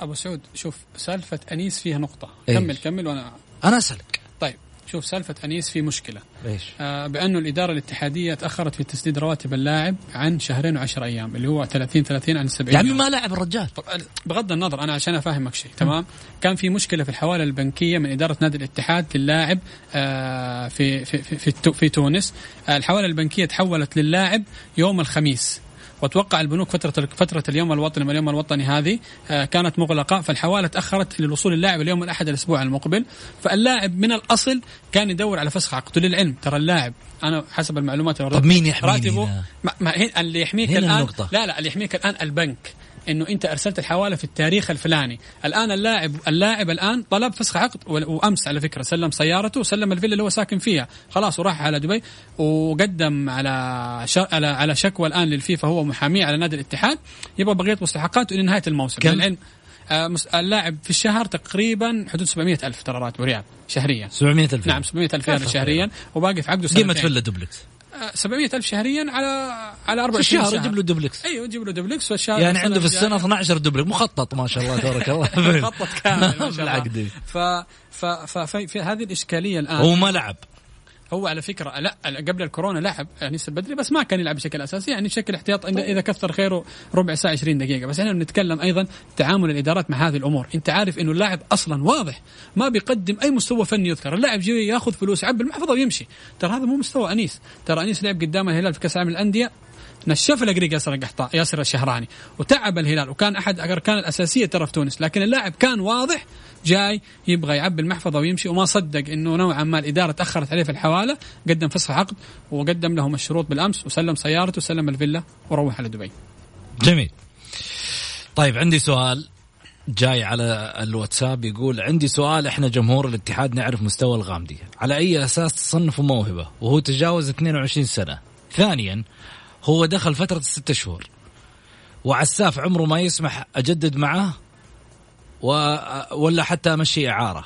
أبو سعود شوف سالفة أنيس فيها نقطة. إيش؟ كمل كمل وأنا أنا أسألك. طيب شوف سالفة أنيس في مشكلة. إيش؟ آه بانه الإدارة الاتحادية تأخرت في تسديد رواتب اللاعب عن شهرين وعشر أيام اللي هو 30 30 عن 70 يا عمي يوم. ما لعب الرجال. طب بغض النظر أنا عشان أفهمك شيء تمام؟ كان في مشكلة في الحوالة البنكية من إدارة نادي الاتحاد للاعب آه في في في, في, في تونس. آه الحوالة البنكية تحولت للاعب يوم الخميس. واتوقع البنوك فترة فترة اليوم الوطني واليوم الوطني هذه آه، كانت مغلقة فالحوالة تأخرت للوصول اللاعب اليوم الأحد الأسبوع المقبل فاللاعب من الأصل كان يدور على فسخ عقده للعلم ترى اللاعب أنا حسب المعلومات طب مين يحميني راتبه؟ ما اللي يحميك الان النقطة. لا لا اللي يحميك الآن البنك إنه أنت أرسلت الحوالة في التاريخ الفلاني. الآن اللاعب اللاعب الآن طلب فسخ عقد وأمس على فكرة. سلم سيارته وسلم الفيلا اللي هو ساكن فيها. خلاص وراح على دبي وقدم على. على على شكوى الآن للفيفا. هو محاميه على نادي الاتحاد. يبغى بقيه مستحقاته إلى نهاية الموسم. كم؟ للعلم آه، اللاعب في الشهر تقريبا حدود 700 ألف ترى راتبه ريال شهريا. 700 ألف. نعم 700 ألف ريال شهريا وباقي في عقده قيمة سنتين. فيلا دوبلكس. 700 ألف شهريا على على في 24 الشهر شهر يجيب له دوبلكس. أيوه يجيب له دوبلكس والشهر يعني عنده في السنة الجاية 12 دوبلكس. مخطط ما شاء الله تبارك الله. مخطط كامل ما شاء الله. بالعقد ف ف ف في, هذه الإشكالية الآن هو ما لعب. هو على فكرة لا قبل الكورونا لعب انيس البدري بس ما كان يلعب بشكل أساسي يعني بشكل احتياط إن- إذا كثر خيره ربع ساعة 20 دقيقة. بس إحنا بنتكلم أيضا تعامل الإدارات مع هذه الأمور. أنت عارف إنه اللاعب أصلا واضح ما بيقدم أي مستوى فني يذكر. اللاعب جاي ياخذ فلوس يعبي المحفظه ويمشي. ترى هذا مو مستوى أنيس. ترى أنيس لعب قدام الهلال في كأس العالم للأندية نشف الأقريق ياسر القحطاء ياسر الشهراني. وتعب الهلال. وكان أحد الاركان الأساسية ترى في تونس. لكن اللاعب كان واضح جاي يبغى يعبي المحفظة ويمشي. وما صدق إنه نوعا ما الإدارة تأخرت عليه في الحوالة. قدم فسخ عقد وقدم لهم الشروط بالأمس. وسلم سيارته وسلم الفيلا وروح على دبي. جميل. طيب عندي سؤال جاي على الواتساب. يقول عندي سؤال إحنا جمهور الاتحاد نعرف مستوى الغامدي. على أي أساس تصنفوا موهبة؟ وهو تجاوز 22 سنة. ثانيا هو دخل فترة الست شهور. وعساف عمره ما يسمح أجدد معه و... ولا حتى أمشي إعارة.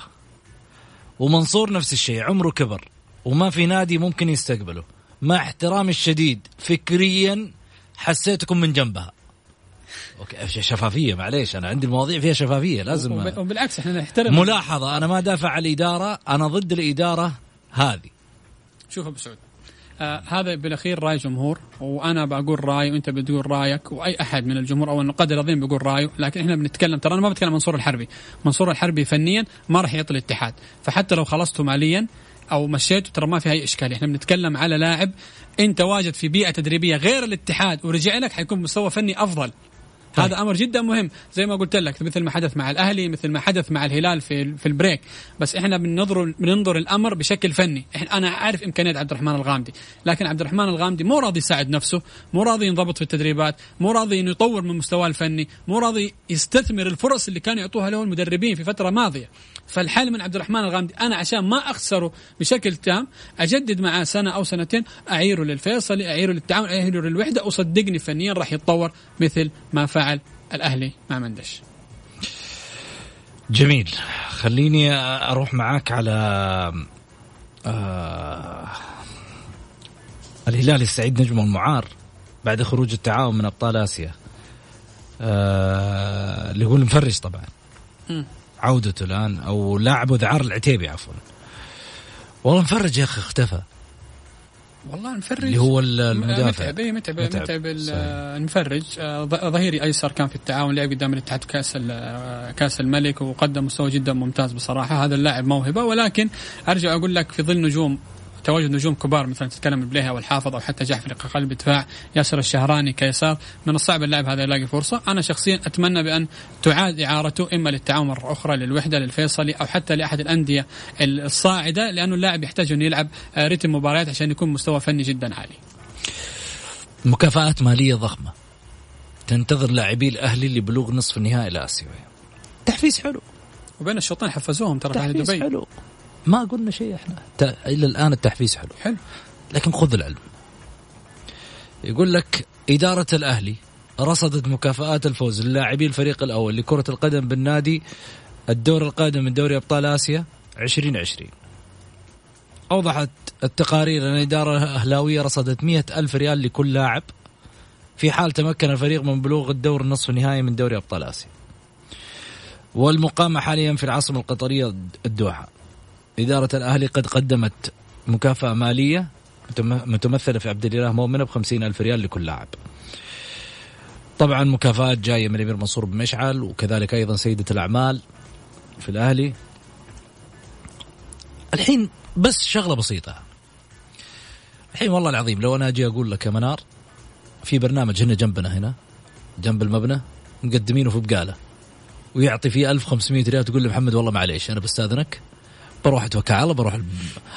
ومنصور نفس الشيء عمره كبر وما في نادي ممكن يستقبله. مع احترامي الشديد فكريا حسيتكم من جنبها. أوكي شفافية معليش أنا عندي المواضيع فيها شفافية لازم وب- وبالعكس إحنا نحترم ملاحظة أنا ما دافع عن الإدارة أنا ضد الإدارة هذه. شوف أبو سعود. آه هذا بالأخير رأي جمهور وأنا بقول رأي وأنت بتقول رأيك وأي أحد من الجمهور أو النقاد العظيم بيقول رأيه لكن إحنا بنتكلم ترى أنا ما بتكلم منصور الحربي. منصور الحربي فنيا ما راح يعطي الاتحاد. فحتى لو خلصته ماليا أو مشيته ترى ما في أي إشكالية. إحنا بنتكلم على لاعب أنت واجد في بيئة تدريبية غير الاتحاد ورجع لك حيكون مستوى فني أفضل. طيب. هذا أمر جدا مهم. زي ما قلت لك مثل ما حدث مع الأهلي مثل ما حدث مع الهلال في في البريك. بس إحنا بننظر بننظر الأمر بشكل فني. إحنا أنا عارف امكانيات عبد الرحمن الغامدي لكن عبد الرحمن الغامدي مو راضي يساعد نفسه مو راضي ينضبط في التدريبات مو راضي إنه يطور من مستواه الفني مو راضي يستثمر الفرص اللي كانوا يعطوها له المدربين في فترة ماضية. فالحل من عبد الرحمن الغامدي أنا عشان ما أخسره بشكل تام أجدد معاه سنة أو سنتين اعيره للفيصلي اعيره للتعاون اعيره للوحدة وصدقني فنيا راح يتطور مثل ما فعل الأهلي مع مندش. جميل. خليني أروح معاك على آه الهلال يستعيد نجمه المعار بعد خروج التعاون من أبطال آسيا. آه اللي هو المفرج طبعا. مم. عودته الآن أو لاعبه ذعار العتيبي عفوا. والله مفرج يا أخي اختفى. والله المفرج اللي هو المدافع. متعب إيه، متعب متعب. متعب. المفرج. آه، ظهيري أيسر كان في التعاون لعب قدام الاتحاد كأس آه، كأس الملك وقدم مستوى جدا ممتاز بصراحة. هذا اللاعب موهبة ولكن أرجع أقول لك في ظل نجوم تواجد نجوم كبار مثلا تتكلم بليها والحافظ أو حتى جعفر قلب دفاع ياسر الشهراني كيسار. من الصعب اللاعب هذا يلاقي فرصة. أنا شخصيا أتمنى بأن تعاد إعارته إما للتعاون مرة أخرى للوحدة للفيصلي أو حتى لأحد الأندية الصاعدة لأنه اللاعب يحتاج انه يلعب آه، رتم مباريات عشان يكون مستوى فني جدا عالي. مكافآت مالية ضخمة تنتظر لاعبي الأهلي لبلوغ نصف النهائي الآسيوي. تحفيز حلو. وبين الشوطين حفزوهم ترى تحفيز دبي. حلو. ما قلنا شيء إحنا. إلى الآن التحفيز حلو. حلو. لكن خذ العلم. يقول لك إدارة الأهلي رصدت مكافآت الفوز للاعبي الفريق الأول لكرة القدم بالنادي الدور القادم من دوري أبطال آسيا 2020 أوضحت التقارير أن الإدارة الأهلاوية رصدت مئة ألف ريال لكل لاعب في حال تمكن الفريق من بلوغ الدور النصف النهائي من دوري أبطال آسيا. والمقامة حاليا في العاصمة القطرية الدوحة. إدارة الأهلي قد قدمت مكافأة مالية متمثلة في عبد الإله مؤمنة بخمسين ألف ريال لكل لاعب. طبعا مكافآت جاية من الأمير منصور بن مشعل وكذلك أيضا سيدة الأعمال في الأهلي. الحين بس شغلة بسيطة. الحين والله العظيم لو أنا أجي أقول لك يا منار في برنامج هنا جنبنا هنا جنب المبنى مقدمينه في بقالة ويعطي فيه 1500 ريال تقول لي محمد والله معليش أنا بستاذنك بروح أتوكل على الله بروح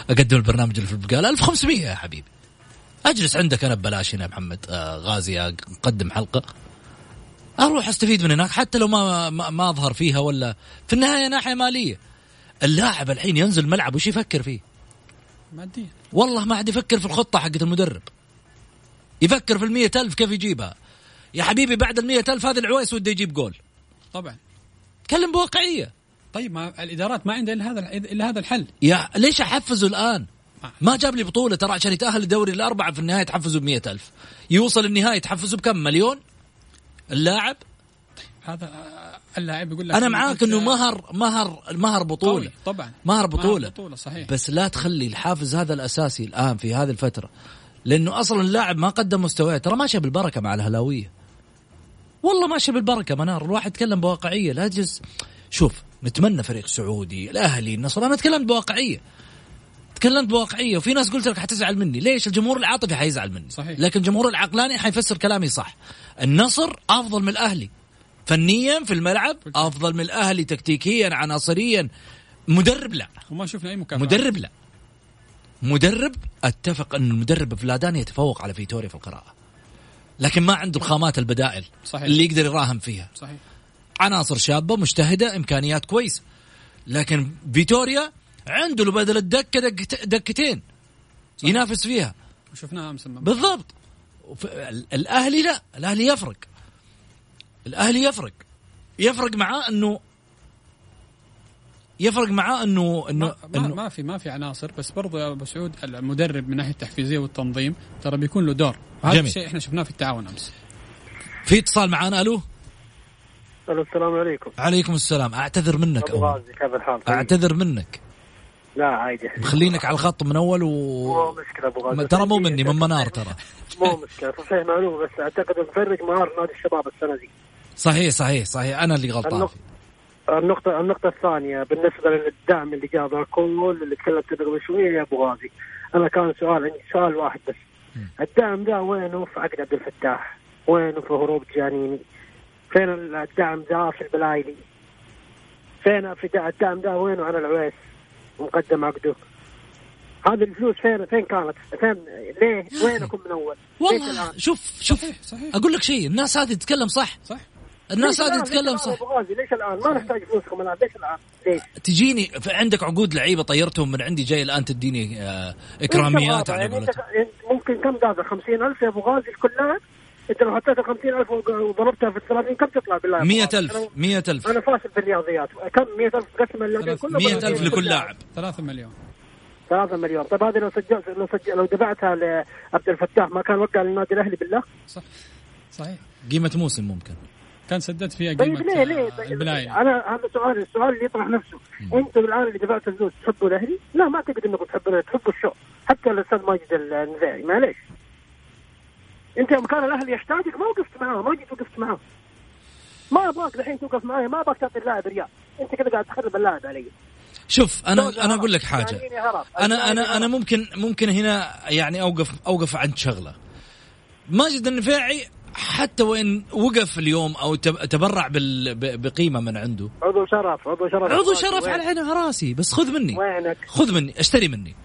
أقدم البرنامج اللي في البقالة. 1500 يا حبيبي. أجلس عندك أنا ببلاش هنا يا محمد آه غازي أقدم حلقة. أروح أستفيد من هناك حتى لو ما ما, ما أظهر فيها ولا في النهاية ناحية مالية. اللاعب الحين ينزل ملعب وش يفكر فيه؟ ماديا والله ما عاد يفكر في الخطة حقت المدرب. يفكر في المية ألف كيف يجيبها. يا حبيبي بعد المية ألف هذا العويس وده يجيب جول. طبعا. تكلم بواقعية. طيب ما الإدارات ما عندها إلا هذا إلا هذا الحل. يا ليش احفزه الآن؟ ما. جاب لي بطولة ترى عشان يتأهل الدوري الأربعة في النهاية تحفزه ب ألف. يوصل النهاية تحفزه بكم؟ مليون؟ اللاعب؟ هذا اللاعب يقول لك أنا معاك إنه مهر مهر مهر بطولة. طبعا. مهر بطوله, مهر بطولة. صحيح. بس لا تخلي الحافز هذا الأساسي الآن في هذه الفترة لأنه أصلا اللاعب ما قدم مستواه ترى ماشي بالبركة مع الهلاويه والله ماشي بالبركة منار. الواحد يتكلم بواقعية لا تجلس. شوف نتمنى فريق سعودي الأهلي النصر. أنا تكلمت بواقعية. تكلمت بواقعية وفي ناس قلت لك حتزعل مني. ليش؟ الجمهور العاطفي حيزعل مني. صحيح. لكن الجمهور العقلاني حيفسر كلامي صح. النصر أفضل من الأهلي. فنيا في الملعب أفضل من الأهلي تكتيكيا عناصريا. مدرب لا. وما شفنا أي مكافاه مدرب لا. مدرب أتفق أن المدرب فلادان يتفوق على فيتوريا في القراءة. لكن ما عنده الخامات البدائل صحيح. اللي يقدر يراهن فيها. صحيح. عناصر شابة مجتهدة إمكانيات كويسة. لكن فيتوريا عنده بدل الدكة دك دكتين صحيح. ينافس فيها. شفناها أمس بالضبط. الأهلي لا الأهلي يفرق. الأهلي يفرق. يفرق معاه إنه يفرق معاه إنه إنه ما, إنه ما في ما في عناصر بس برضو يا أبو سعود المدرب من ناحية التحفيزية والتنظيم ترى بيكون له دور. وهذا الشيء إحنا شفناه في التعاون أمس. في اتصال معانا ألو؟ السلام عليكم. عليكم السلام. أعتذر منك أبو غازي كيف الحال. أعتذر منك. لا عادي. مخلينك على الخط من أول و مو مشكلة أبو غازي. ترى مو مني من منار ترى. مو مشكلة صحيح معلومه بس أعتقد نفرق منار نادي الشباب السنة دي. صحيح صحيح صحيح. أنا اللي غلطان. النقطة النقطة الثانية بالنسبة للدعم اللي جاب كل اللي تكلمت قبل شوية يا أبو غازي أنا كان سؤال عندي سؤال واحد بس. الدعم ده وينه في عقد عبد الفتاح؟ وينه في هروب جانيني؟ فين الدعم ذا في البلايلي فين في الدعم ذا وينه على العويس ومقدم عقده هذه الفلوس فين فين كانت؟ فين ليه؟ وينكم من أول؟ والله شوف شوف صحيح صحيح. أقول لك شيء الناس هذه تتكلم صح صح الناس هذه تتكلم صح ليش الآن ما نحتاج فلوسكم الآن ليش الآن؟ ليش؟ تجيني عندك عقود لعيبة طيرتهم من عندي جاي الآن تديني آه إكراميات على يعني ممكن كم دافع 50000 يا أبو غازي لكل لاعب؟ انت لو حطيت ال 50000 وضربتها في الثلاثين كم تطلع بالله 100000 100000 أنا فاشل في الرياضيات. كم؟ 100000 قسم اللاعبين كلهم 100000 لكل لاعب. 3 مليون. 3 مليون. طيب هذه لو سجلت لو سجل لو دفعتها لعبد الفتاح ما كان وقع للنادي الأهلي بالله؟ صح. صحيح. قيمة موسم ممكن. كان سددت فيها قيمة طيب ليه ليه؟ طيب البلاية أنا هذا سؤال السؤال اللي يطرح نفسه. أنتم الآن اللي دفعتوا الفلوس تحبوا الأهلي؟ لا ما تقدر انكم تحبوا تحبوا الشو حتى الأستاذ ماجد النزاعي معليش. انت يوم كان الاهلي يحتاجك ما وقفت معاه ما جيت وقفت معاه ما أبغاك الحين توقف معايا ما أبغاك تعطي اللاعب ريال انت كذا قاعد تخرب اللاعب علي. شوف أنا أنا أقول لك حاجة. أنا أنا أنا ممكن ممكن هنا يعني اوقف أوقف عند شغلة. ماجد النفاعي حتى وإن وقف اليوم أو تبرع بقيمة من عنده. عضو شرف عضو شرف. عضو شرف على عيني راسي بس خذ مني. وينك؟ خذ مني اشتري مني.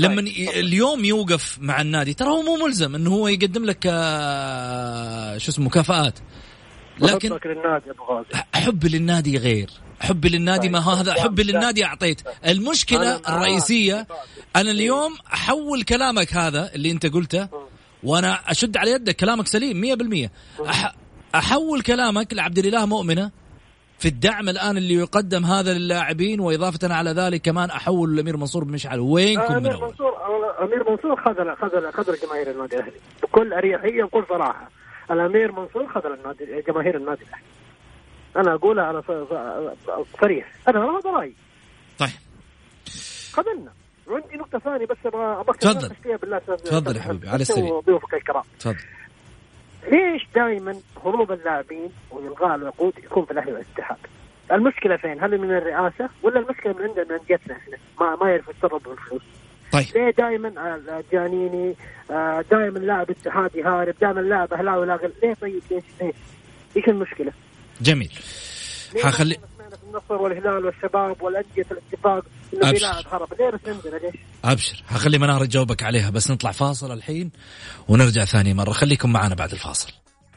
لما اليوم يوقف مع النادي ترى هو مو ملزم إنه هو يقدم لك شو اسمه مكافآت. لكن للنادي أبو غازي. حبي للنادي غير. حبي للنادي ما هذا حبي للنادي أعطيت. المشكلة الرئيسية أنا اليوم أحول كلامك هذا اللي أنت قلته وأنا أشد على يدك كلامك سليم 100% أح أحول كلامك لعبد الإله مؤمنة في الدعم الآن اللي يقدم هذا للاعبين واضافه على ذلك كمان أحول الأمير منصور بن مشعل. وينكم أمير منصور أمير منصور خذل خذل خذل جماهير النادي الأهلي. بكل أريحية وبكل صراحة. الأمير منصور خذل النادي جماهير النادي الأهلي. أنا أقولها على صريح. أنا هذا رايي طيب. خذلنا. وعندي نقطة ثانية بس أبغى أبغى تفضل. بالله. تفضل يا حبيبي،. على السريع. وضيوفك الكرام. تفضل. ليش دائما هروب اللاعبين والغاء العقود يكون في الاهلي والاتحاد؟ المشكلة فين؟ هل من الرئاسة ولا المشكلة من عندنا من انديتنا إحنا؟ ما ما يعرفوا يتصرفوا بالفلوس. طيب ليه دائما جانيني دائما لاعب اتحادي هارب دائما لاعب أهلاوي لاغل ليه طيب ليش ليش؟ إيش المشكلة؟ جميل حخلي النصر والهلال والشباب والأندية الاتفاق إنه في أبشر. لاعب هرب. ليه بس عندنا ليش؟ أبشر. حخلي منار تجاوبك عليها بس نطلع فاصل الحين ونرجع ثاني مرة. خليكم معنا بعد الفاصل.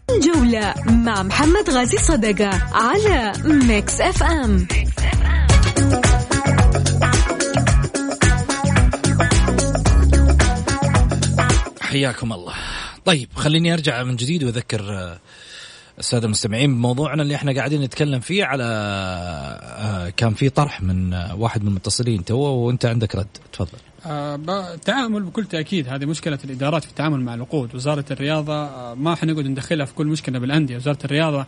الجولة مع محمد غازي صدقة على Mix FM حياكم الله. طيب خليني أرجع من جديد وأذكر آه، الساده المستمعين بموضوعنا اللي إحنا قاعدين نتكلم فيه على آه، كان في طرح من آه، واحد من المتصلين تو وأنت عندك رد. تفضل. آه، التعامل بكل تأكيد هذه مشكلة الإدارات في التعامل مع العقود، وزارة الرياضة آه، ما حنقعد ندخلها في كل مشكلة بالأندية، وزارة الرياضة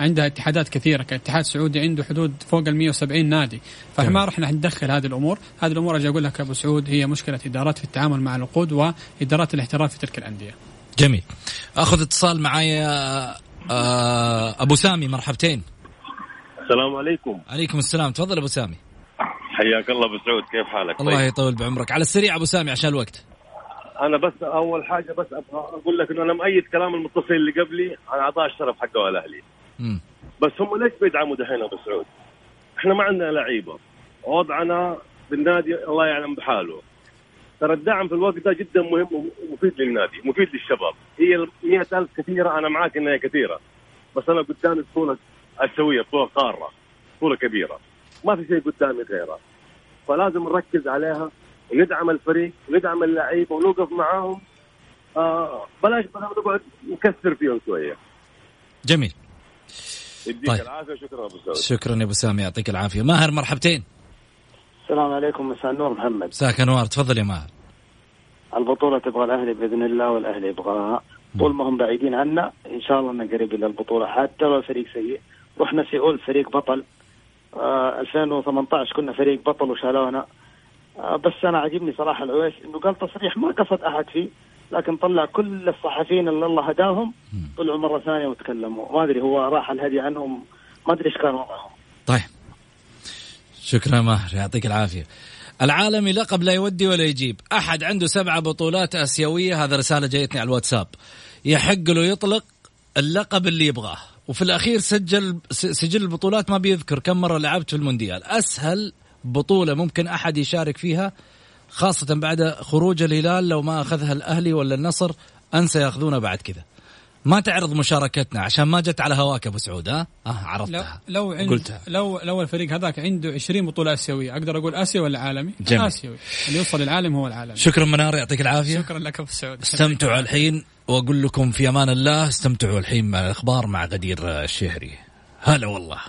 عندها اتحادات كثيرة، كاتحاد سعودي عنده حدود فوق ال 170 نادي، فإحنا ما راح ندخل هذه الأمور، هذه الأمور أجي أقول لك أبو سعود هي مشكلة إدارات في التعامل مع العقود وإدارات الاحتراف في تلك الأندية. جميل. أخذ اتصال معايا آه، أبو سامي مرحبتين. السلام عليكم. عليكم السلام. تفضل أبو سامي. حياك الله أبو سعود. كيف حالك؟ الله يطول بعمرك. على السريع أبو سامي عشان الوقت. أنا بس أول حاجة بس أبغى أقول لك إنه أنا مؤيد كلام المتصل اللي قبلي. عن اعطاء الشرف حقه الاهلي. بس هم ليش بيدعموا دحين أبو سعود؟ إحنا ما عندنا لعيبة. وضعنا بالنادي الله يعلم بحاله. ترى الدعم في الوقت ده جدا مهم ومفيد للنادي مفيد للشباب. هي ال 100000 كثيرة أنا معاك إنها كثيرة. بس أنا قدامي بطولة اسيويه بطولة قارة بطولة كبيرة. ما في شيء قدامي غيرها. فلازم نركز عليها وندعم الفريق وندعم اللعيبة ونوقف معاهم. آه بلاش بلاش نقعد نكسر فيهم شوية. جميل. يديك طيب. العافية شكرا أبو سعود شكرا يا أبو سامي يعطيك العافية. ماهر مرحبتين. السلام عليكم مساء النور محمد. مساك انوار تفضل يا ماهر. البطولة تبغى الأهلي بإذن الله والأهلي يبغاها. طول ما هم بعيدين عنا إن شاء الله أننا قريب إلى البطولة. حتى لو الفريق سيء رحنا سيول فريق بطل. آه 2018 كنا فريق بطل وشالونا. آه بس أنا عجبني صراحة العويس إنه قال تصريح ما قصد أحد فيه لكن طلع كل الصحفيين اللي الله هداهم طلعوا مرة ثانية وتكلموا. ما أدري هو راح الهدي عنهم ما أدري إيش كان وضعهم. طيب. شكرا ماهر يعطيك العافية. العالمي لقب لا يودي ولا يجيب. أحد عنده سبعة بطولات آسيوية هذا رسالة جايتني على الواتساب. يحق له يطلق اللقب اللي يبغاه. وفي الأخير سجل سجل البطولات ما بيذكر كم مرة لعبت في المونديال. أسهل بطولة ممكن أحد يشارك فيها خاصة بعد خروج الهلال لو ما أخذها الأهلي ولا النصر أنسى ياخذونها بعد كذا. ما تعرض مشاركتنا عشان ما جت على هواك أبو سعود ها؟ آه لو عرفتها لو عند قلتها. لو لو الفريق هذاك عنده 20 بطولة آسيوية أقدر أقول اسيوي ولا عالمي؟ جميل. آسيوي. اللي يوصل للعالم هو العالمي. شكرا منار يعطيك العافية. شكرا لك أبو سعود. استمتعوا الحين وأقول لكم في أمان الله استمتعوا الحين مع الأخبار مع غدير الشهري. هلا والله.